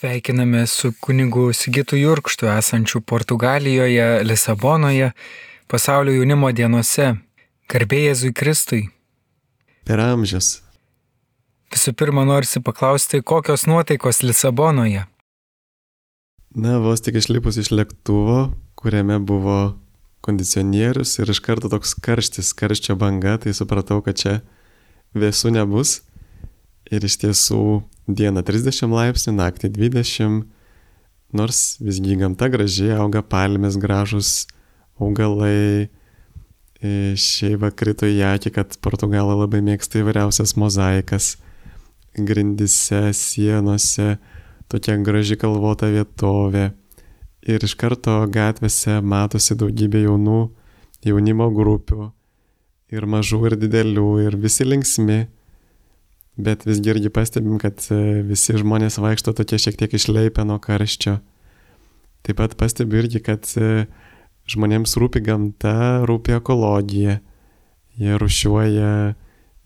Sveikiname su kunigu Sigitu Jurkštu esančiu Portugalijoje, Lisabonoje, pasaulio jaunimo dienose. Garbėjai Jėzui Kristui. Per amžius. Visų pirma, norisi paklausti, kokios nuotaikos Lisabonoje. Na, vos tik išlipus iš lėktuvo, kuriame buvo kondicionierius ir iš karto toks karštis, karščio banga, tai supratau, kad čia vėsų nebus. Ir iš tiesų dieną 30 laipsnių, naktį 20, nors visgi gamta gražiai, auga palmės gražus, augalai. E, šiaip krito į akį, kad Portugalai labai mėgsta įvairiausias mozaikas, grindise, sienose, tokia graži kalvota vietovė. Ir iš karto gatvėse matosi daugybė jaunų jaunimo grupių, ir mažų, ir didelių, ir visi linksmi bet visgi irgi pastebim, kad e, visi žmonės vaikšto tokie šiek tiek išleipę nuo karščio. Taip pat pastebiu irgi, kad e, žmonėms rūpi gamta, rūpi ekologija. Jie rušiuoja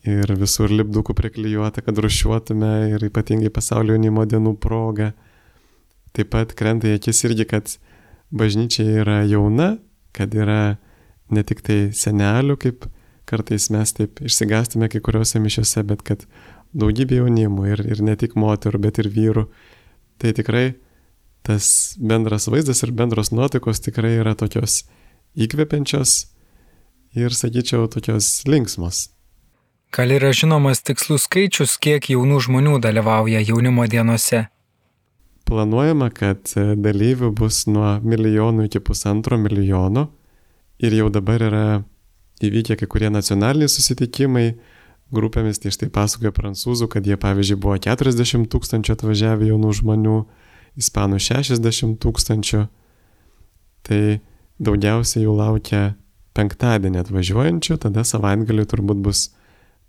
ir visur lipdukų priklijuota, kad rušiuotume ir ypatingai pasaulio jaunimo dienų proga. Taip pat krenta į akis irgi, kad bažnyčia yra jauna, kad yra ne tik tai senelių, kaip kartais mes taip išsigastame kai kuriuose mišiuose, bet kad daugybė jaunimų ir, ir ne tik moterų, bet ir vyrų. Tai tikrai tas bendras vaizdas ir bendros nuotaikos tikrai yra tokios įkvepiančios ir, sakyčiau, tokios linksmos. Gal yra žinomas tikslus skaičius, kiek jaunų žmonių dalyvauja jaunimo dienose? Planuojama, kad dalyvių bus nuo milijonų iki pusantro milijono ir jau dabar yra įvykę kai kurie nacionaliniai susitikimai, grupėmis, tai štai pasakoja prancūzų, kad jie pavyzdžiui buvo 40 tūkstančių atvažiavę jaunų žmonių, ispanų 60 tūkstančių, tai daugiausiai jų laukia penktadienį atvažiuojančių, tada savaitgalį turbūt bus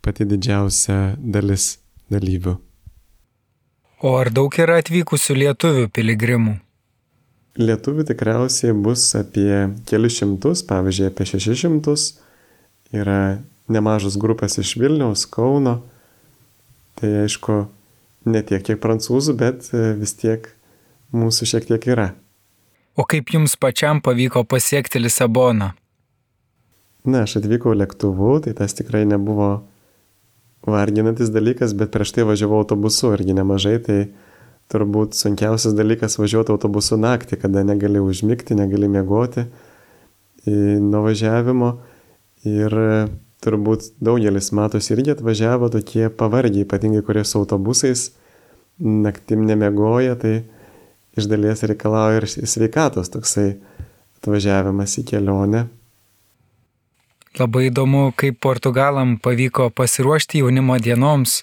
pati didžiausia dalis dalyvių. O ar daug yra atvykusių lietuvių piligrimų? Lietuvių tikriausiai bus apie kelius šimtus, pavyzdžiui, apie šešis šimtus. Yra nemažos grupės iš Vilniaus, Kauno. Tai aišku, ne tiek kiek prancūzų, bet e, vis tiek mūsų šiek tiek yra. O kaip jums pačiam pavyko pasiekti Lisaboną? Na, aš atvykau lėktuvu, tai tas tikrai nebuvo varginantis dalykas, bet prieš tai važiavau autobusu irgi nemažai, tai turbūt sunkiausias dalykas važiuoti autobusu naktį, kada negali užmigti, negali miegoti nuo važiavimo. Ir turbūt daugelis matos irgi atvažiavo tokie pavargiai, ypatingai kurie su autobusais naktim nemiegoja, tai iš dalies reikalauja ir sveikatos toksai atvažiavimas į kelionę. Labai įdomu, kaip Portugalam pavyko pasiruošti jaunimo dienoms.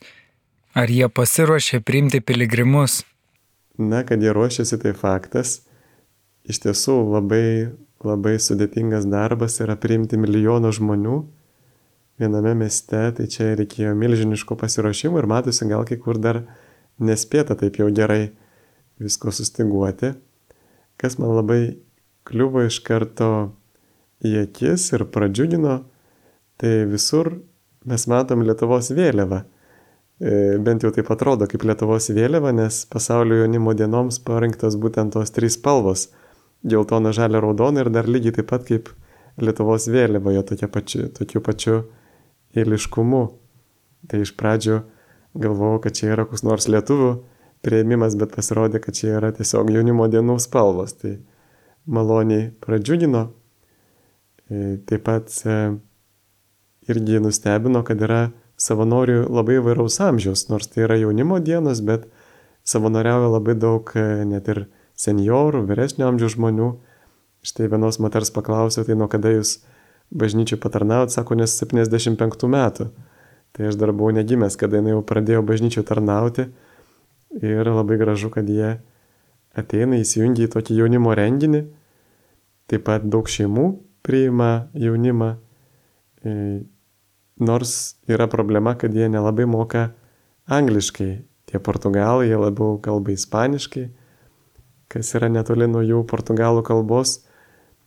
Ar jie pasiruošė priimti piligrimus? Na, kad jie ruošiasi, tai faktas. Iš tiesų labai, labai sudėtingas darbas yra priimti milijoną žmonių viename mieste, tai čia reikėjo milžiniško pasiruošimo ir matosi gal kai kur dar nespėta taip jau gerai visko sustiguoti. Kas man labai kliuvo iš karto į akis ir pradžiugino, tai visur mes matom Lietuvos vėliavą. E, bent jau taip atrodo kaip Lietuvos vėliava, nes pasaulio jaunimo dienoms parinktos būtent tos trys spalvos - geltona, žalia, raudona ir dar lygiai taip pat kaip Lietuvos vėliava, jo tokia pačiu, tokiu pačiu eiliškumu. Tai iš pradžių galvojau, kad čia yra koks nors lietuvių prieimimas, bet pasirodė, kad čia yra tiesiog jaunimo dienų spalvos. Tai maloniai pradžiugino. E, taip pat e, irgi nustebino, kad yra savanorių labai vairaus amžiaus, nors tai yra jaunimo dienos, bet savanoriauja labai daug e, net ir seniorų, vyresnio amžiaus žmonių. Štai vienos moters paklausiau, tai nuo kada jūs bažnyčiai patarnauti, sako, nes 75 metų. Tai aš dar buvau negimęs, kada jinai jau pradėjo bažnyčiai tarnauti. Ir labai gražu, kad jie ateina, įsijungia į tokį jaunimo renginį. Taip pat daug šeimų priima jaunimą. E, nors yra problema, kad jie nelabai moka angliškai. Tie portugalai, jie labiau kalba ispaniškai, kas yra netoli nuo jų portugalų kalbos.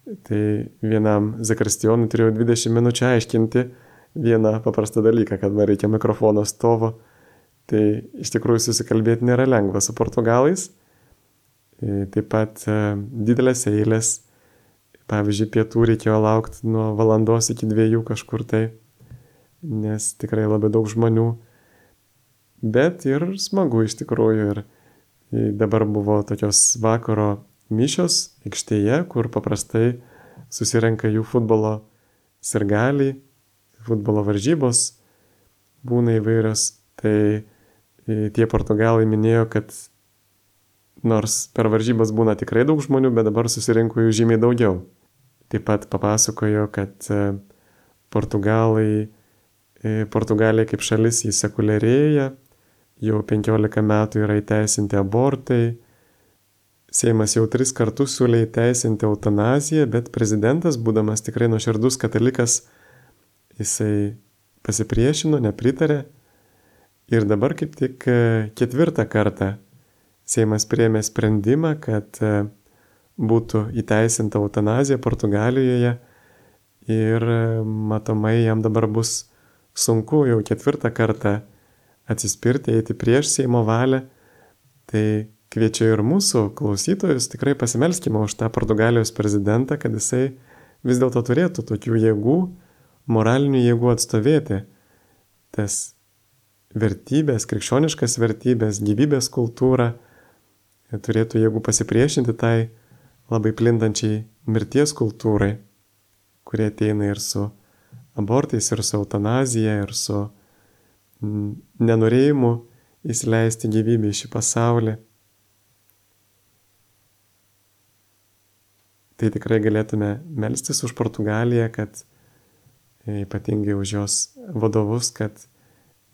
Tai vienam zakristijonui turėjau 20 minučių aiškinti vieną paprastą dalyką, kad man reikia mikrofono stovo. Tai iš tikrųjų susikalbėti nėra lengva su portugalais, taip pat didelės eilės. Pavyzdžiui, pietų reikėjo laukti nuo valandos iki dviejų kažkur tai, nes tikrai labai daug žmonių. Bet ir smagu iš tikrųjų. Ir dabar buvo tokios vakaro mišios aikštėje, kur paprastai susirenka jų futbolo sirgaliai, futbolo varžybos būna įvairios. Tai tie portugalai minėjo, kad nors per varžybas būna tikrai daug žmonių, bet dabar susirinko jų žymiai daugiau. Taip pat papasakojo, kad e, Portugalai, e, Portugalija kaip šalis įsekuliarėja, jau 15 metų yra įteisinti abortai, Seimas jau tris kartus siūlė įteisinti eutanaziją, bet prezidentas, būdamas tikrai nuoširdus katalikas, jisai pasipriešino, nepritarė. Ir dabar kaip tik e, ketvirtą kartą Seimas priėmė sprendimą, kad e, būtų įteisinta eutanazija Portugalijoje ir e, matomai jam dabar bus sunku jau ketvirtą kartą atsispirti, eiti prieš Seimo valią. Tai kviečiu ir mūsų klausytojus tikrai pasimelskime už tą Portugalijos prezidentą, kad jisai vis dėlto turėtų tokių jėgų, moralinių jėgų atstovėti tas vertybės, krikščioniškas vertybės, gyvybės kultūrą turėtų jėgų pasipriešinti tai labai plintančiai mirties kultūrai, kurie ateina ir su abortais, ir su eutanazija, ir su nenorėjimu įsileisti gyvybę į šį pasaulį. Tai tikrai galėtume melstis už Portugaliją, kad ypatingai už jos vadovus, kad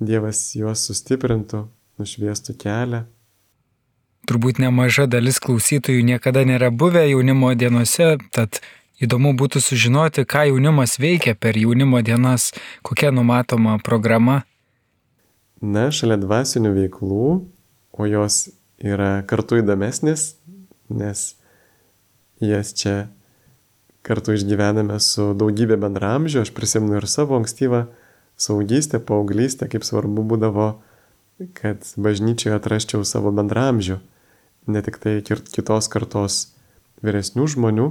Dievas juos sustiprintų, nušviestų kelią turbūt nemaža dalis klausytojų niekada nėra buvę jaunimo dienose, tad įdomu būtų sužinoti, ką jaunimas veikia per jaunimo dienas, kokia numatoma programa. Na, šalia dvasinių veiklų, o jos yra kartu įdomesnės, nes jas čia kartu išgyvename su daugybė bendramžių, aš prisimenu ir savo ankstyvą saugystę, paauglystę, kaip svarbu būdavo, kad bažnyčioje atrasčiau savo bendramžių ne tik tai kitos kartos vyresnių žmonių,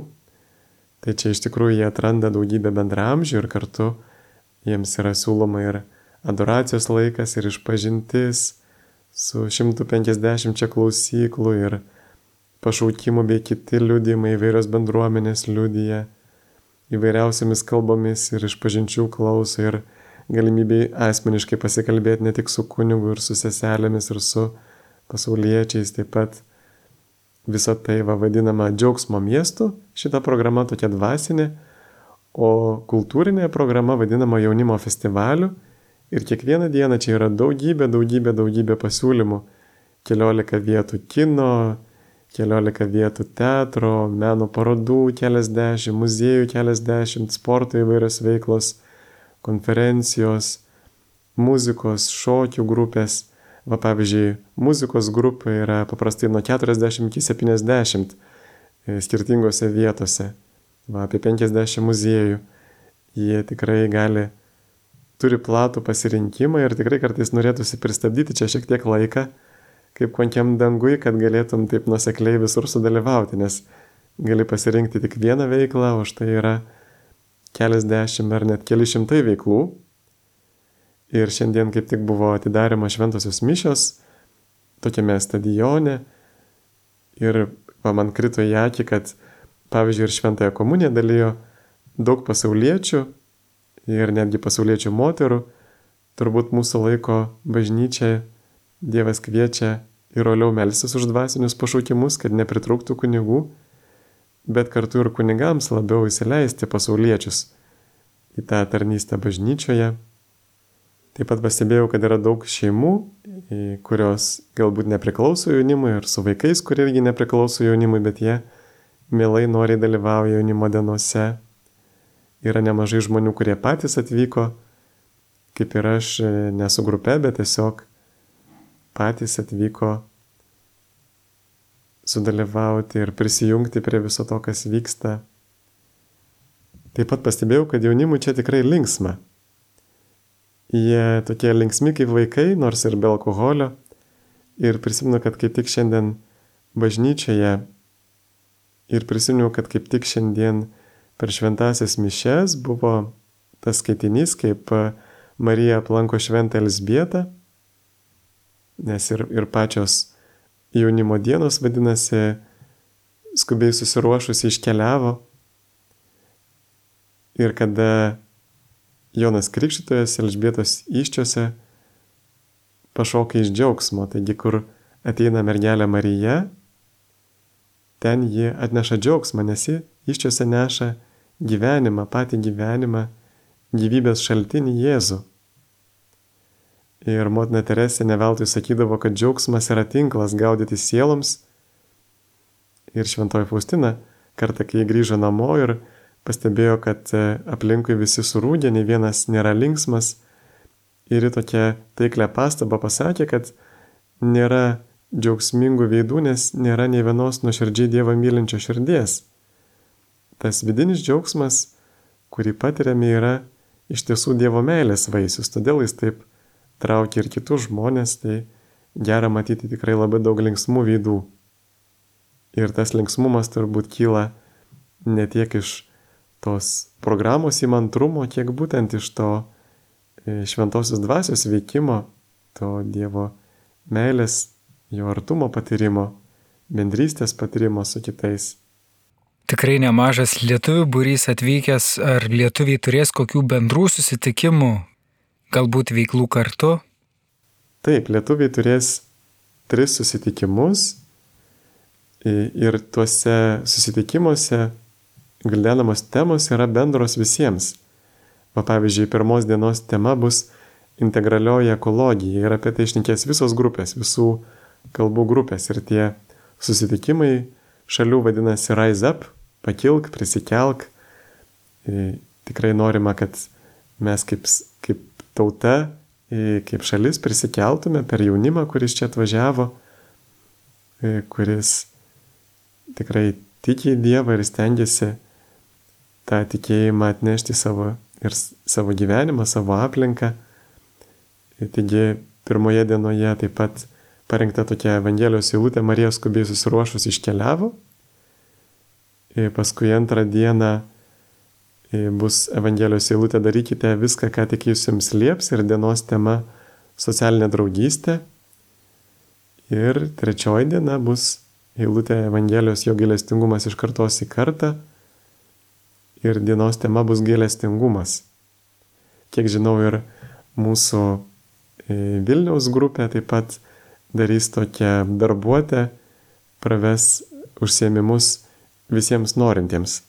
tai čia iš tikrųjų jie atranda daugybę bendramžių ir kartu jiems yra siūloma ir adoracijos laikas, ir išpažintis su 150 klausyklų ir pašaukimų bei kiti liudymai, įvairios bendruomenės liudyja įvairiausiamis kalbomis ir išpažinčių klauso ir galimybė asmeniškai pasikalbėti ne tik su kunigu ir su seselėmis ir su pasauliečiais, taip pat Visą tai va vadinama džiaugsmo miestu, šita programa tokia dvasinė, o kultūrinė programa vadinama jaunimo festivaliu ir kiekvieną dieną čia yra daugybė, daugybė, daugybė pasiūlymų. Keliolika vietų kino, keliolika vietų teatro, meno parodų keliasdešimt, muziejų keliasdešimt, sporto įvairios veiklos, konferencijos, muzikos, šokių grupės Va pavyzdžiui, muzikos grupė yra paprastai nuo 40 iki 70 e, skirtingose vietose. Va apie 50 muziejų. Jie tikrai gali, turi platų pasirinkimą ir tikrai kartais norėtųsi pristabdyti čia šiek tiek laiką, kaip konkiam dangui, kad galėtum taip nusekliai visur sudalyvauti, nes gali pasirinkti tik vieną veiklą, o štai yra keliasdešimt ar net keli šimtai veiklų, Ir šiandien kaip tik buvo atidarimo šventosios mišios tokiame stadione. Ir va, man krito į akį, kad pavyzdžiui ir šventąją komuniją dalyjo daug pasauliečių ir netgi pasauliečių moterų. Turbūt mūsų laiko bažnyčia Dievas kviečia ir oliau melsis už dvasinius pašaukimus, kad nepritrūktų kunigų, bet kartu ir kunigams labiau įsileisti pasauliečius į tą tarnystę bažnyčioje Taip pat pastebėjau, kad yra daug šeimų, kurios galbūt nepriklauso jaunimui ir su vaikais, kurie irgi nepriklauso jaunimui, bet jie mielai noriai dalyvauja jaunimo dienose. Yra nemažai žmonių, kurie patys atvyko, kaip ir aš, ne su grupe, bet tiesiog patys atvyko sudalyvauti ir prisijungti prie viso to, kas vyksta. Taip pat pastebėjau, kad jaunimui čia tikrai linksma. Jie tokie linksmi kaip vaikai, nors ir be alkoholio. Ir prisimenu, kad kaip tik šiandien bažnyčioje ir prisiminiau, kad kaip tik šiandien per šventasias mišes buvo tas skaitinys, kaip Marija aplanko šventą Elsbietą, nes ir, ir pačios jaunimo dienos vadinasi, skubiai susiruošusi iškeliavo. Ir kada Jonas Krikštytojas Elžbietos iščiose pašoka iš džiaugsmo, taigi kur ateina mergelė Marija, ten ji atneša džiaugsmą, nes ji iščiose neša gyvenimą, patį gyvenimą, gyvybės šaltinį Jėzų. Ir motina Teresė neveltui sakydavo, kad džiaugsmas yra tinklas gaudyti sieloms. Ir šventoji Faustina kartą, kai grįžo namo ir pastebėjo, kad e, aplinkui visi surūdė, nei vienas nėra linksmas. Ir į tokią taiklę pastabą pasakė, kad nėra džiaugsmingų veidų, nes nėra nei vienos nuoširdžiai Dievą mylinčio širdies. Tas vidinis džiaugsmas, kurį patiriame, yra iš tiesų Dievo meilės vaisius, todėl jis taip traukia ir kitus žmonės, tai gera matyti tikrai labai daug linksmų veidų. Ir tas linksmumas turbūt kyla ne tiek iš tos programos įmantrumo, kiek būtent iš to e, šventosios dvasios veikimo, to Dievo meilės, jo artumo patyrimo, bendrystės patyrimo su kitais. Tikrai nemažas lietuvių būrys atvykęs, ar lietuviai turės kokių bendrų susitikimų, galbūt veiklų kartu? Taip, lietuviai turės tris susitikimus ir tuose susitikimuose gvildenamos temos yra bendros visiems. O pavyzdžiui, pirmos dienos tema bus integralioji ekologija ir apie tai išnekės visos grupės, visų kalbų grupės. Ir tie susitikimai šalių vadinasi Rise Up, pakilk, prisikelk. Ir tikrai norima, kad mes kaip, kaip tauta, kaip šalis prisikeltume per jaunimą, kuris čia atvažiavo, kuris tikrai tiki į Dievą ir stengiasi tą tikėjimą atnešti savo ir savo gyvenimą, savo aplinką. Taigi pirmoje dienoje taip pat parengta tokia Evangelijos eilutė, Marija skubiai susiruošus iškeliavo. Ir paskui antrą dieną bus Evangelijos eilutė darykite viską, ką tik jūs jums lieps ir dienos tema socialinė draugystė. Ir trečioji diena bus eilutė Evangelijos jo gailestingumas iš kartos į kartą. Ir dienos tema bus gailestingumas. Kiek žinau, ir mūsų e, Vilniaus grupė taip pat darys tokią darbuotę, praves užsiemimus visiems norintiems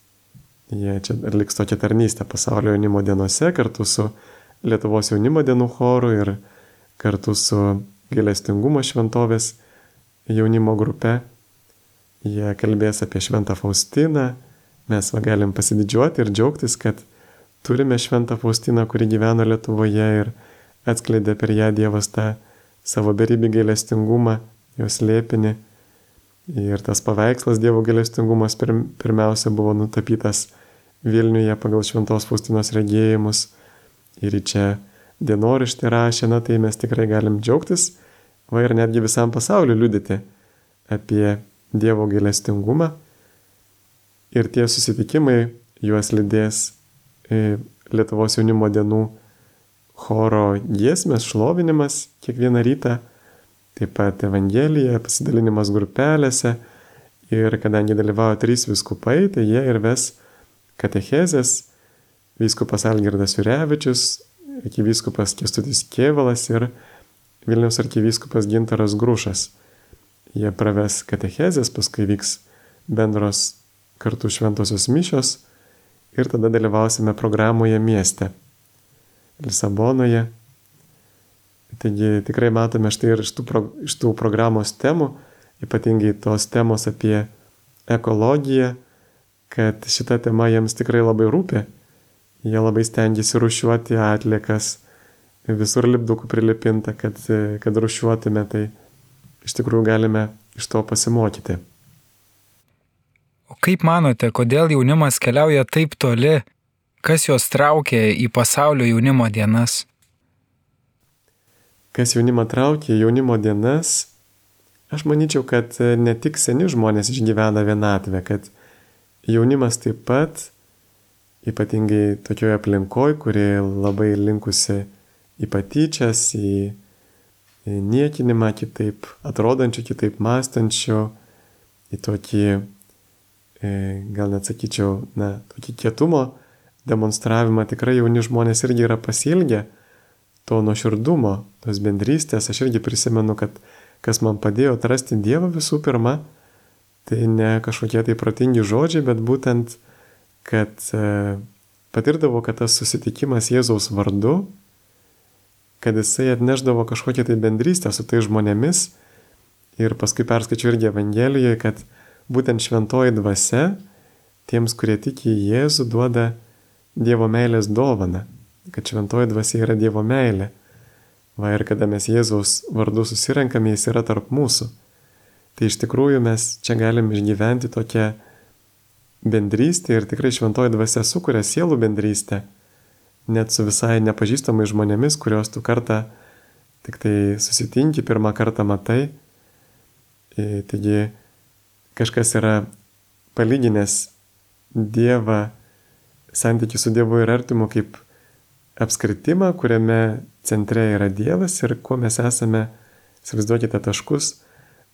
Jie čia atliks tokią tarnystę pasaulio jaunimo dienose kartu su Lietuvos jaunimo dienų choru ir kartu su Gėlestingumo šventovės jaunimo grupe. Jie kalbės apie Šventą Faustiną. Mes va galim pasididžiuoti ir džiaugtis, kad turime Šventą Faustiną, kuri gyveno Lietuvoje ir atskleidė per ją Dievas tą savo beribį gailestingumą, jos lėpinį. Ir tas paveikslas Dievo gailestingumas pirmiausia buvo nutapytas Vilniuje pagal Šventos Faustinos regėjimus ir čia dienorištį rašė, na tai mes tikrai galim džiaugtis, va ir netgi visam pasauliu liudyti apie Dievo gailestingumą. Ir tie susitikimai juos lydės e, Lietuvos jaunimo dienų choro giesmės, šlovinimas kiekvieną rytą, taip pat Evangelija, pasidalinimas grupelėse. Ir kadangi dalyvauja trys viskupai, tai jie ir ves katechezės, vyskupas Algirdas Jurevičius, arkivyskupas Kestutis Kievalas ir Vilniaus arkivyskupas Gintaras Grušas. Jie praves katechezės, paskui vyks bendros kartu šventosios mišios ir tada dalyvausime programoje mieste, Lisabonoje. Taigi tikrai matome štai ir iš tų, pro, iš tų programos temų, ypatingai tos temos apie ekologiją, kad šita tema jiems tikrai labai rūpi. Jie labai stengiasi rušiuoti atliekas, visur lipdukų prilipinta, kad, kad rušiuotume, tai iš tikrųjų galime iš to pasimokyti. O kaip manote, kodėl jaunimas keliauja taip toli, kas juos traukia į pasaulio jaunimo dienas? Kas jaunimą traukia jaunimo dienas, Aš manyčiau, kad ne tik seni žmonės išgyvena vienatvę, kad jaunimas taip pat, ypatingai tokioje aplinkoje, kuri labai linkusi į patyčias, į niekinimą kitaip atrodančių, kitaip mąstančių, į tokį, e, gal net sakyčiau, na, tokį kietumo demonstravimą tikrai jauni žmonės irgi yra pasilgę to nuoširdumo, tos bendrystės. Aš irgi prisimenu, kad kas man padėjo atrasti Dievą visų pirma, tai ne kažkokie tai protingi žodžiai, bet būtent, kad e, patirdavau, kad tas susitikimas Jėzaus vardu, kad jisai atneždavo kažkokią tai bendrystę su tai žmonėmis. Ir paskui perskaičiu irgi Evangelijoje, kad būtent šventoji dvasia tiems, kurie tiki į Jėzų, duoda Dievo meilės dovana, kad šventoji dvasia yra Dievo meilė. Va ir kada mes Jėzaus vardu susirenkame, jis yra tarp mūsų. Tai iš tikrųjų mes čia galim išgyventi tokią bendrystę ir tikrai šventoji dvasia sukuria sielų bendrystę, net su visai nepažįstamai žmonėmis, kuriuos tu kartą tik tai susitinki, pirmą kartą matai. E, taigi kažkas yra palyginęs Dievą santykių su Dievu ir artimu kaip apskritimą, kuriame centre yra Dievas ir kuo mes esame, įsivaizduokite taškus,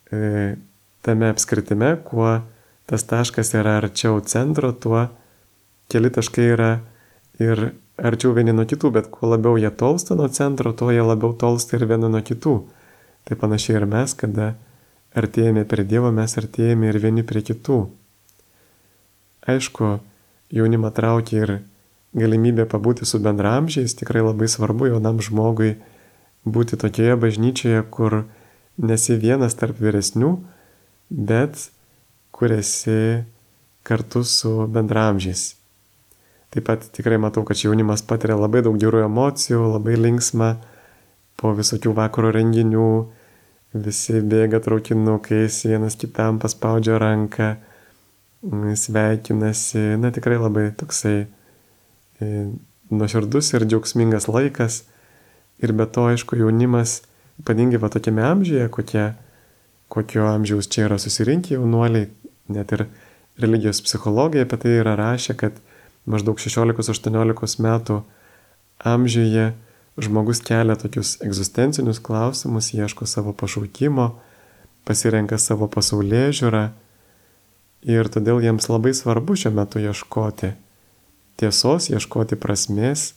tame apskritime, kuo tas taškas yra arčiau centro, tuo keli taškai yra ir arčiau vieni nuo kitų, bet kuo labiau jie tolsta nuo centro, tuo jie labiau tolsta ir vieni nuo kitų. Tai panašiai ir mes, kada artėjame prie Dievo, mes artėjame ir vieni prie kitų. Aišku, jaunimą traukia ir galimybė pabūti su bendramžiais, tikrai labai svarbu jaunam žmogui būti tokioje bažnyčioje, kur nesi vienas tarp vyresnių, bet kur esi kartu su bendramžiais. Taip pat tikrai matau, kad jaunimas patiria labai daug gerų emocijų, labai linksma po visokių vakaro renginių, visi bėga traukinukais, vienas kitam paspaudžia ranką, sveikinasi, na tikrai labai toksai e, nuoširdus ir džiaugsmingas laikas. Ir be to, aišku, jaunimas, ypatingai va tokiame amžiuje, kokie, kokio amžiaus čia yra susirinkę jaunuoliai, net ir religijos psichologija apie tai yra rašę, kad maždaug 16-18 metų amžiuje žmogus kelia tokius egzistencinius klausimus, ieško savo pašaukimo, pasirenka savo pasaulyje žiūrą Ir todėl jiems labai svarbu šiuo metu ieškoti tiesos, ieškoti prasmės.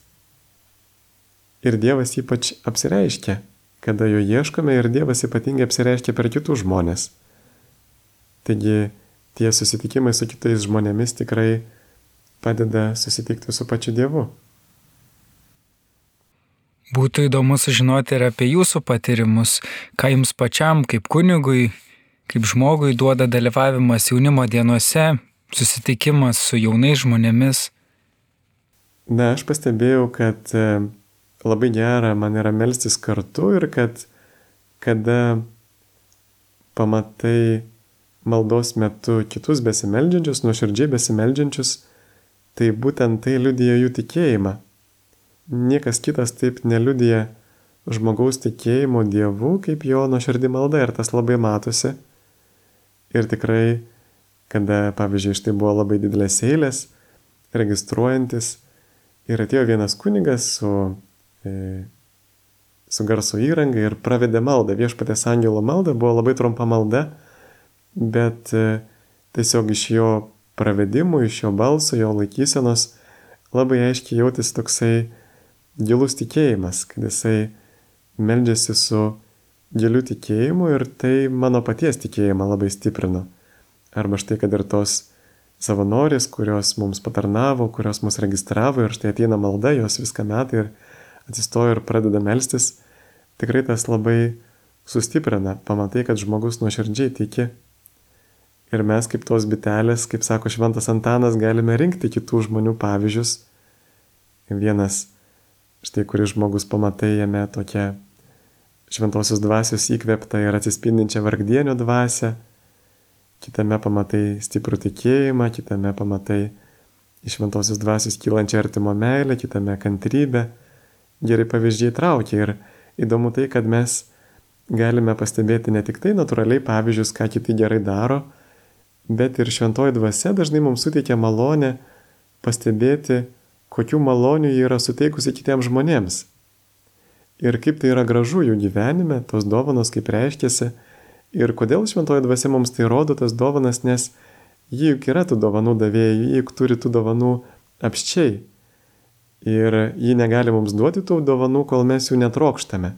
Ir Dievas ypač apsireiškia, kada jo ieškome ir Dievas ypatingai apsireiškia per kitus žmonės. Taigi tie susitikimai su kitais žmonėmis tikrai padeda susitikti su pačiu Dievu. Būtų įdomu sužinoti ir apie jūsų patyrimus, ką jums pačiam kaip kunigui kaip žmogui duoda dalyvavimas jaunimo dienose, susitikimas su jaunais žmonėmis? Na, aš pastebėjau, kad e, labai gera man yra melstis kartu ir kad kada pamatai maldos metu kitus besimeldžiančius, nuoširdžiai besimeldžiančius, tai būtent tai liudija jų tikėjimą. Niekas kitas taip neliudija žmogaus tikėjimo Dievu, kaip jo nuoširdį malda ir tas labai matosi. Ir tikrai, kada, pavyzdžiui, štai buvo labai didelės eilės, registruojantis, ir atėjo vienas kunigas su, su garso įranga ir pravedė maldą, viešpatės angelo maldą, buvo labai trumpa malda, bet e, tiesiog iš jo pravedimų, iš jo balso, jo laikysenos labai aiškiai jautėsi toksai gilus tikėjimas, kad jisai meldžiasi su giliu tikėjimu ir tai mano paties tikėjimą labai stiprino. Arba štai, kad ir tos savanorės, kurios mums patarnavo, kurios mus registravo ir štai ateina malda, jos viską metai ir atsistoja ir pradeda melstis, tikrai tas labai sustiprina, pamatai, kad žmogus nuoširdžiai tiki. Ir mes kaip tos bitelės, kaip sako Šventas Antanas, galime rinkti kitų žmonių pavyzdžius. Vienas, štai kuris žmogus pamatai jame tokia šventosios dvasios įkvėptą ir atsispindinčią vargdienio dvasę, kitame pamatai stiprų tikėjimą, kitame pamatai iš šventosios dvasios kylančią artimo meilę, kitame kantrybę. Gerai pavyzdžiai traukia ir įdomu tai, kad mes galime pastebėti ne tik tai natūraliai pavyzdžius, ką kiti gerai daro, bet ir šventoji dvasia dažnai mums suteikia malonę pastebėti, kokių malonių jie yra suteikusi kitiems žmonėms. Ir kaip tai yra gražu jų gyvenime, tos dovanos kaip reiškiasi. Ir kodėl šventoji dvasia mums tai rodo tas dovanas, nes ji juk yra tų dovanų davėjai, ji juk turi tų dovanų apščiai. Ir ji negali mums duoti tų dovanų, kol mes jų netrokštame.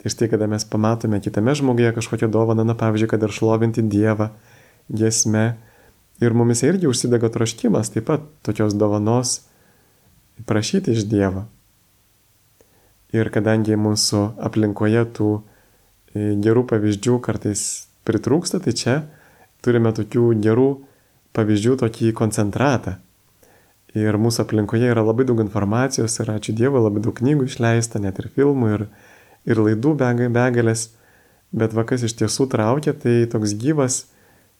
Tai štai, kada mes pamatome kitame žmoguje kažkokią dovaną, na pavyzdžiui, kad ir šlovinti Dievą, giesme, ir mumis irgi užsidega troškimas taip pat tokios dovanos prašyti iš Dievo. Ir kadangi mūsų aplinkoje tų e, gerų pavyzdžių kartais pritrūksta, tai čia turime tokių gerų pavyzdžių, tokį koncentratą. Ir mūsų aplinkoje yra labai daug informacijos ir ačiū Dievui, labai daug knygų išleista, net ir filmų ir, ir laidų begalės. Bet va kas iš tiesų traukia, tai toks gyvas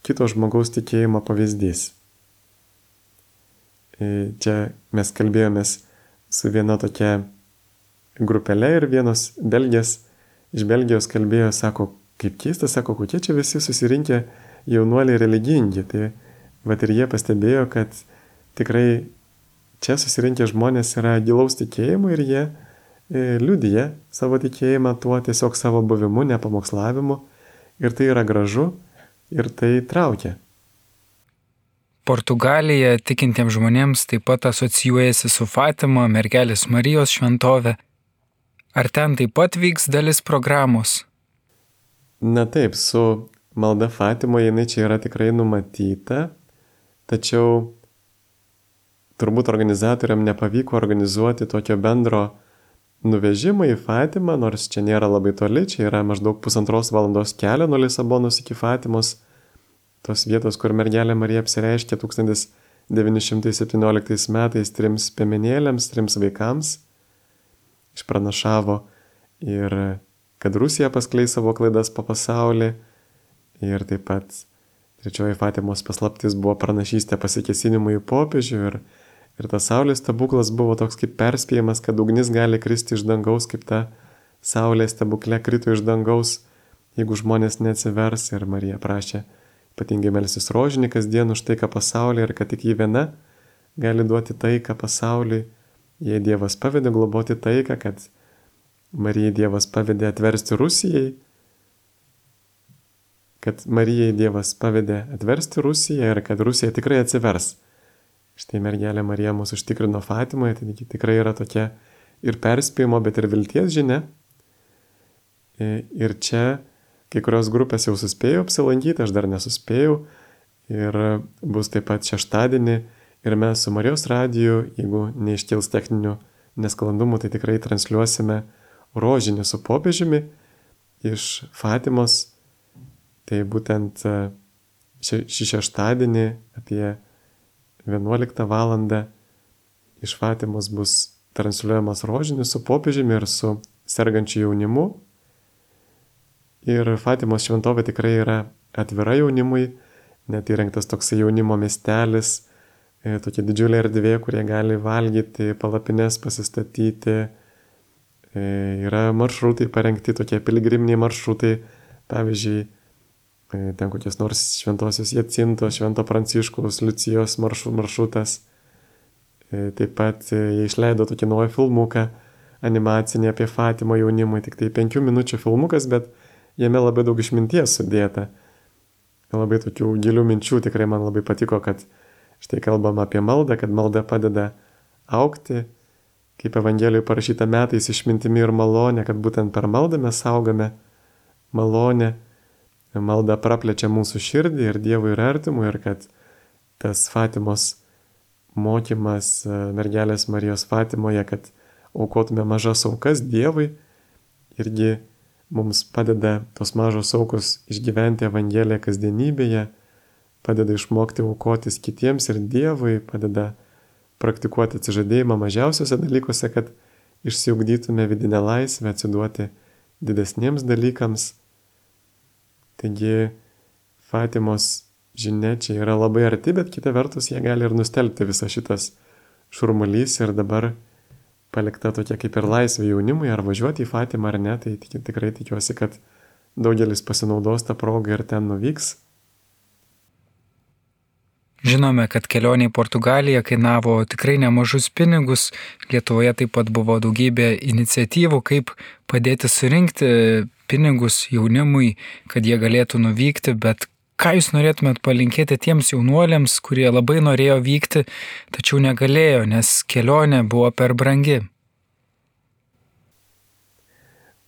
kito žmogaus tikėjimo pavyzdys. E, čia mes kalbėjomės su viena tokia grupelė ir vienos belgės iš Belgijos kalbėjo, sako, kaip keista, sako, kokie čia visi susirinkę jaunuoliai religingi. Tai va ir jie pastebėjo, kad tikrai čia susirinkę žmonės yra gilaus tikėjimo ir jie e, liudyje savo tikėjimą tuo tiesiog savo buvimu, nepamokslavimu. Ir tai yra gražu ir tai traukia. Portugalija tikintiems žmonėms taip pat asocijuojasi su Fatima, mergelės Marijos šventovė. Ar ten taip pat vyks dalis programos? Na taip, su malda Fatimoje jinai čia yra tikrai numatyta, tačiau turbūt organizatoriam nepavyko organizuoti tokio bendro nuvežimą į Fatimą, nors čia nėra labai toli, čia yra maždaug pusantros valandos kelio nuo Lisabonos iki Fatimos. Tos vietos, kur mergelė Marija apsireiškė 1917 metais trims piemenėlėms, trims vaikams, išpranašavo ir kad Rusija paskleis savo klaidas po pasaulį. Ir taip pat trečioji Fatimos paslaptis buvo pranašystė pasikesinimui į popiežių ir, ir tas saulės stebuklas buvo toks kaip perspėjimas, kad ugnis gali kristi iš dangaus, kaip ta saulė stebuklė krito iš dangaus, jeigu žmonės neatsivers ir Marija prašė ypatingai melsis rožinį kasdien už taiką pasaulyje ir kad tik jį viena gali duoti taiką pasauliui, jei Dievas pavedė globoti taiką, kad Marijai Dievas pavedė atversti Rusijai, kad Marijai Dievas pavedė atversti Rusiją ir kad Rusija tikrai atsivers. Štai mergelė Marija mūsų užtikrino Fatimoje, tai tikrai yra tokia ir perspėjimo, bet ir vilties žinia. Ir čia Kai kurios grupės jau suspėjo apsilankyti, aš dar nesuspėjau. Ir bus taip pat šeštadienį ir mes su Marijos radiju, jeigu neiškils techninių nesklandumų, tai tikrai transliuosime rožinį su popiežiumi iš Fatimos. Tai būtent e, šį šeštadienį apie 11 val. iš Fatimos bus transliuojamas rožinis su popiežiumi ir su sergančiu jaunimu Ir Fatimos šventovė tikrai yra atvira jaunimui, net įrengtas toks jaunimo miestelis, e, tokia didžiulė erdvė, kurie gali valgyti, palapines pasistatyti. E, yra maršrutai parengti, tokie piligriminiai maršrutai, pavyzdžiui, ten kokios nors šventosios Jacinto, švento Pranciškaus, Licijos maršrutas. Taip pat jie išleido tokį naują filmuką animacinį apie Fatimą jaunimui, tik tai penkių minučių filmukas, bet jame labai daug išminties sudėta. Labai tokių gilių minčių tikrai man labai patiko, kad štai kalbam apie maldą, kad malda padeda aukti, kaip Evangelijoje parašyta metais išmintimi ir malonė, kad būtent per maldą mes augame malonę, malda praplečia mūsų širdį ir Dievui ir artimui ir kad tas Fatimos mokymas mergelės Marijos Fatimoje, kad aukotume mažas aukas Dievui, irgi mums padeda tos mažos aukos išgyventi Evangeliją kasdienybėje, padeda išmokti aukotis kitiems ir Dievui, padeda praktikuoti atsižadėjimą mažiausiuose dalykuose, kad išsiugdytume vidinę laisvę atsiduoti didesniems dalykams. Taigi Fatimos žinia čia yra labai arti, bet kita vertus jie gali ir nustelbti visą šitas šurmulys ir dabar palikta tokia kaip ir laisvė jaunimui, ar važiuoti į Fatimą ar ne, tai tik, tikrai tikiuosi, kad daugelis pasinaudos tą progą ir ten nuvyks. Žinome, kad kelionė į Portugaliją kainavo tikrai nemažus pinigus. Lietuvoje taip pat buvo daugybė iniciatyvų, kaip padėti surinkti pinigus jaunimui, kad jie galėtų nuvykti, bet ką jūs norėtumėt palinkėti tiems jaunuoliams, kurie labai norėjo vykti, tačiau negalėjo, nes kelionė buvo per brangi?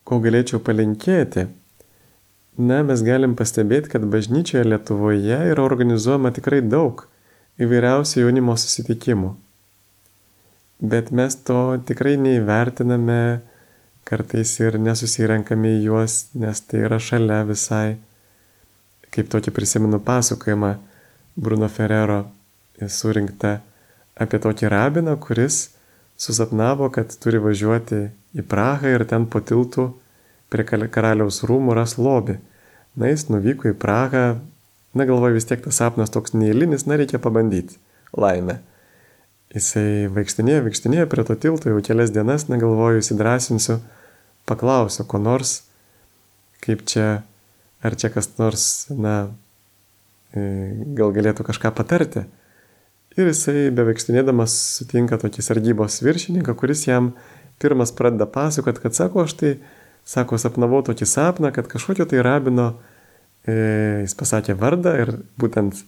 Ko galėčiau palinkėti? Na, mes galim pastebėti, kad bažnyčioje Lietuvoje yra organizuojama tikrai daug įvairiausių jaunimo susitikimų. Bet mes to tikrai neįvertiname, kartais ir nesusirenkame į juos, nes tai yra šalia visai kaip tokį prisimenu pasakojimą Bruno Ferrero surinktą apie tokį rabiną, kuris susapnavo, kad turi važiuoti į Prahą ir ten po tiltų prie karaliaus rūmų ras lobį. Na, jis nuvyko į Prahą, na, galvoju, vis tiek tas sapnas toks neįlinis, na, reikia pabandyti. Laimė. Jisai vaikštinėjo, vaikštinėjo prie to tilto jau kelias dienas, negalvoju, įsidrasinsiu, paklausiu, ko nors, kaip čia ar čia kas nors, na, e, gal galėtų kažką patarti. Ir jisai beveikštinėdamas sutinka tokį sargybos viršininką, kuris jam pirmas pradeda pasakot, kad sako, aš tai, sako, sapnavau tokį sapną, kad kažkokio tai rabino, e, jis pasakė vardą ir būtent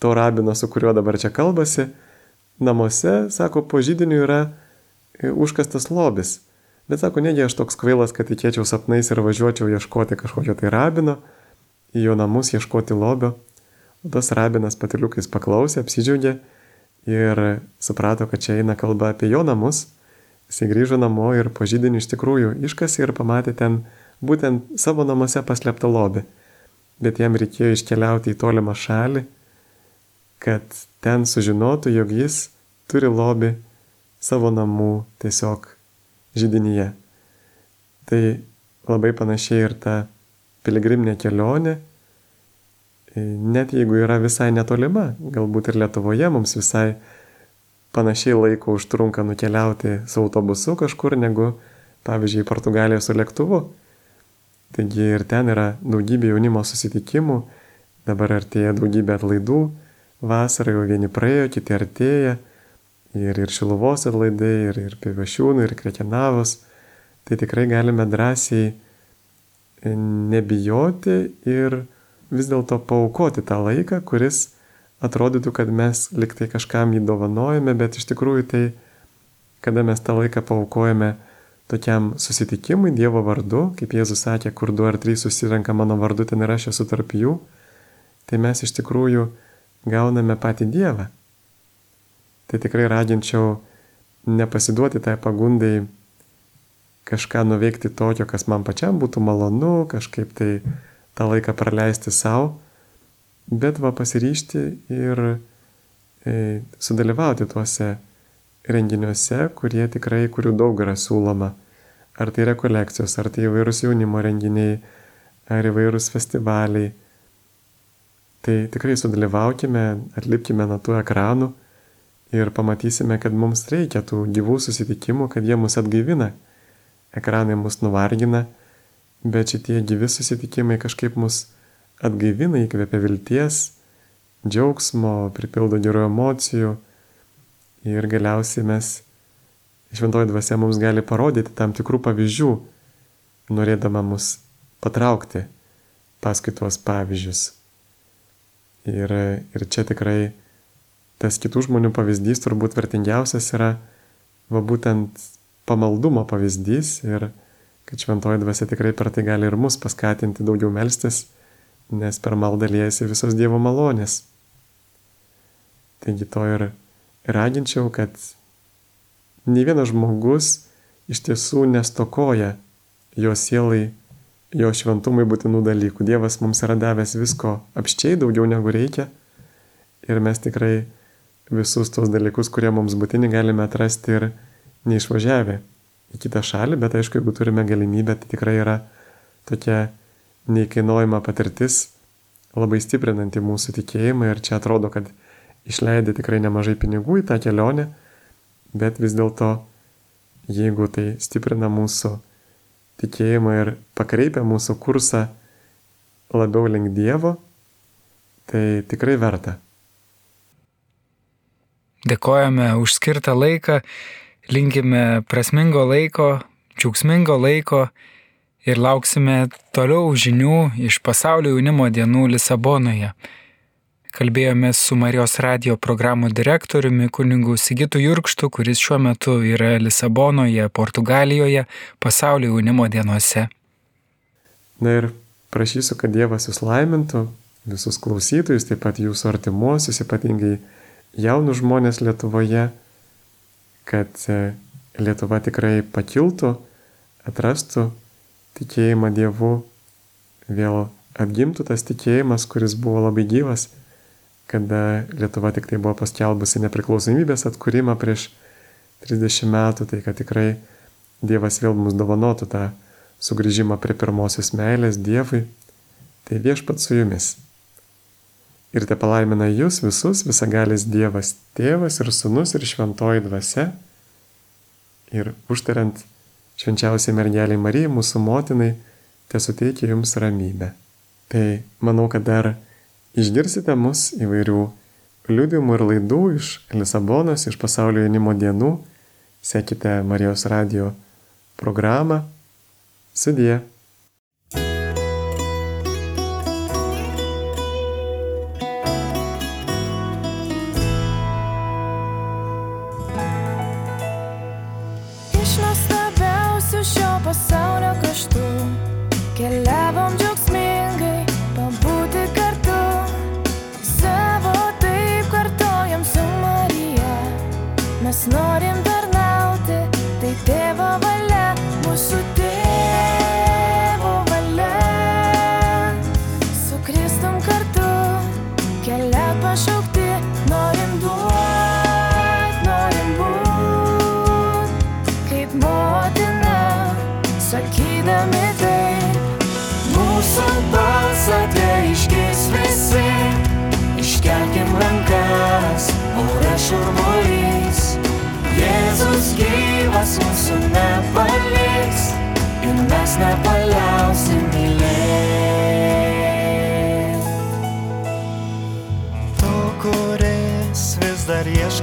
to rabino, su kuriuo dabar čia kalbasi, namuose, sako, po žydiniu yra e, užkastas lobis. Bet sako, negi aš toks kvailas, kad tikėčiau sapnais ir važiuočiau ieškoti kažkokio tai rabino, į jo namus ieškoti lobio. O tas rabinas patiliukais paklausė, apsidžiaugė ir suprato, kad čia eina kalba apie jo namus. Jis grįžo namo ir po žydinį iš tikrųjų iškasi ir pamatė ten būtent savo namuose paslėptą lobį. Bet jam reikėjo iškeliauti į tolimą šalį, kad ten sužinotų, jog jis turi lobį savo namų tiesiog židinyje. Tai labai panašiai ir ta piligriminė kelionė, net jeigu yra visai netolima, galbūt ir Lietuvoje mums visai panašiai laiko užtrunka nukeliauti su autobusu kažkur, negu, pavyzdžiui, Portugaliją su lėktuvu. Taigi ir ten yra daugybė jaunimo susitikimų, dabar artėja daugybė atlaidų, vasarą jau vieni praėjo, kiti artėja ir, ir Šiluvos atlaidai, ir, ir Pivašiūnų, ir Krekenavos, tai tikrai galime drąsiai e, nebijoti ir vis dėlto paukoti tą laiką, kuris atrodytų, kad mes liktai kažkam jį dovanojame, bet iš tikrųjų tai, kada mes tą laiką paukojame tokiam susitikimui Dievo vardu, kaip Jėzus sakė, kur du ar trys susirenka mano vardu, ten ir aš esu tarp jų, tai mes iš tikrųjų gauname patį Dievą tai tikrai raginčiau nepasiduoti tai pagundai kažką nuveikti tokio, kas man pačiam būtų malonu, kažkaip tai tą laiką praleisti savo, bet va pasiryšti ir e, sudalyvauti tuose renginiuose, kurie tikrai, kurių daug yra siūloma. Ar tai rekolekcijos, ar tai įvairūs jaunimo renginiai, ar įvairūs festivaliai. Tai tikrai sudalyvaukime, atlipkime nuo tų ekranų ir pamatysime, kad mums reikia tų gyvų susitikimų, kad jie mus atgaivina. Ekranai mus nuvargina, bet šitie gyvi susitikimai kažkaip mus atgaivina, įkvepia vilties, džiaugsmo, pripildo gerų emocijų ir galiausiai mes, šventoji dvasia mums gali parodyti tam tikrų pavyzdžių, norėdama mus patraukti paskui tuos pavyzdžius. Ir, ir čia tikrai tas kitų žmonių pavyzdys turbūt vertingiausias yra va būtent pamaldumo pavyzdys ir kad šventoji dvasia tikrai per tai gali ir mus paskatinti daugiau melstis, nes per maldą liejasi visos Dievo malonės. Taigi to ir raginčiau, kad ne vienas žmogus iš tiesų nestokoja jo sielai, jo šventumui būtinų dalykų. Dievas mums yra davęs visko apščiai daugiau negu reikia ir mes tikrai visus tos dalykus, kurie mums būtini, galime atrasti ir neišvažiavę į kitą šalį, bet aišku, jeigu turime galimybę, tai tikrai yra tokia neįkainuojama patirtis, labai stiprinanti mūsų tikėjimą ir čia atrodo, kad išleidė tikrai nemažai pinigų į tą kelionę, bet vis dėlto jeigu tai stiprina mūsų tikėjimą ir pakreipia mūsų kursą labiau link Dievo, tai tikrai verta. Dėkojame už skirtą laiką, linkime prasmingo laiko, džiaugsmingo laiko ir lauksime toliau žinių iš pasaulio jaunimo dienų Lisabonoje. Kalbėjome su Marijos radio programų direktoriumi kuningu Sigitu Jurkštu, kuris šiuo metu yra Lisabonoje, Portugalijoje, pasaulio jaunimo dienose. Na ir prašysiu, kad Dievas jūs laimintų, visus klausytojus, taip pat jūsų artimuosius, ypatingai jaunus žmonės Lietuvoje, kad e, Lietuva tikrai pakiltų, atrastų tikėjimą Dievu, vėl atgimtų tas tikėjimas, kuris buvo labai gyvas kada Lietuva tik tai buvo paskelbusi nepriklausomybės atkūrimą prieš 30 metų, tai kad tikrai Dievas vėl mums dovanotų tą sugrįžimą prie pirmosios meilės Dievui, tai viešpat su jumis. Ir te palaimina jūs visus visagalis Dievas, tėvas ir sunus ir šventoji dvasia. Ir užtariant švenčiausiai mergeliai Marijai, mūsų motinai, te suteikia jums ramybę. Tai manau, kad dar Išgirsite mus įvairių liūdimų ir laidų iš Lisabonos, iš pasaulio jaunimo dienų. Sekite Marijos radio programą. Sudie.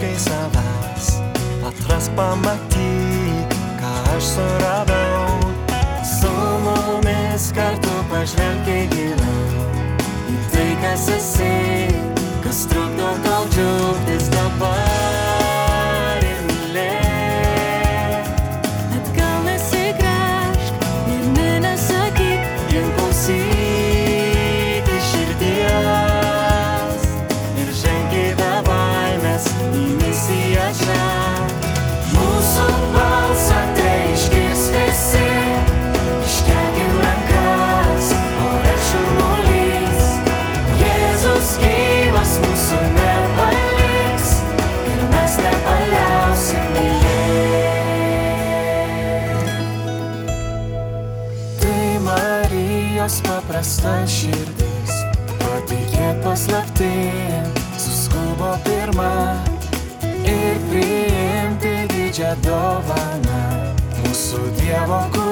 Ieškai savęs, atras pamatyk, ką aš suradau. Su mumis kartu pažvelgiai paprasta širdis, patikėt paslaptim, suskubo pirmą ir priimti didžią dovaną. Mūsų Dievo, kuris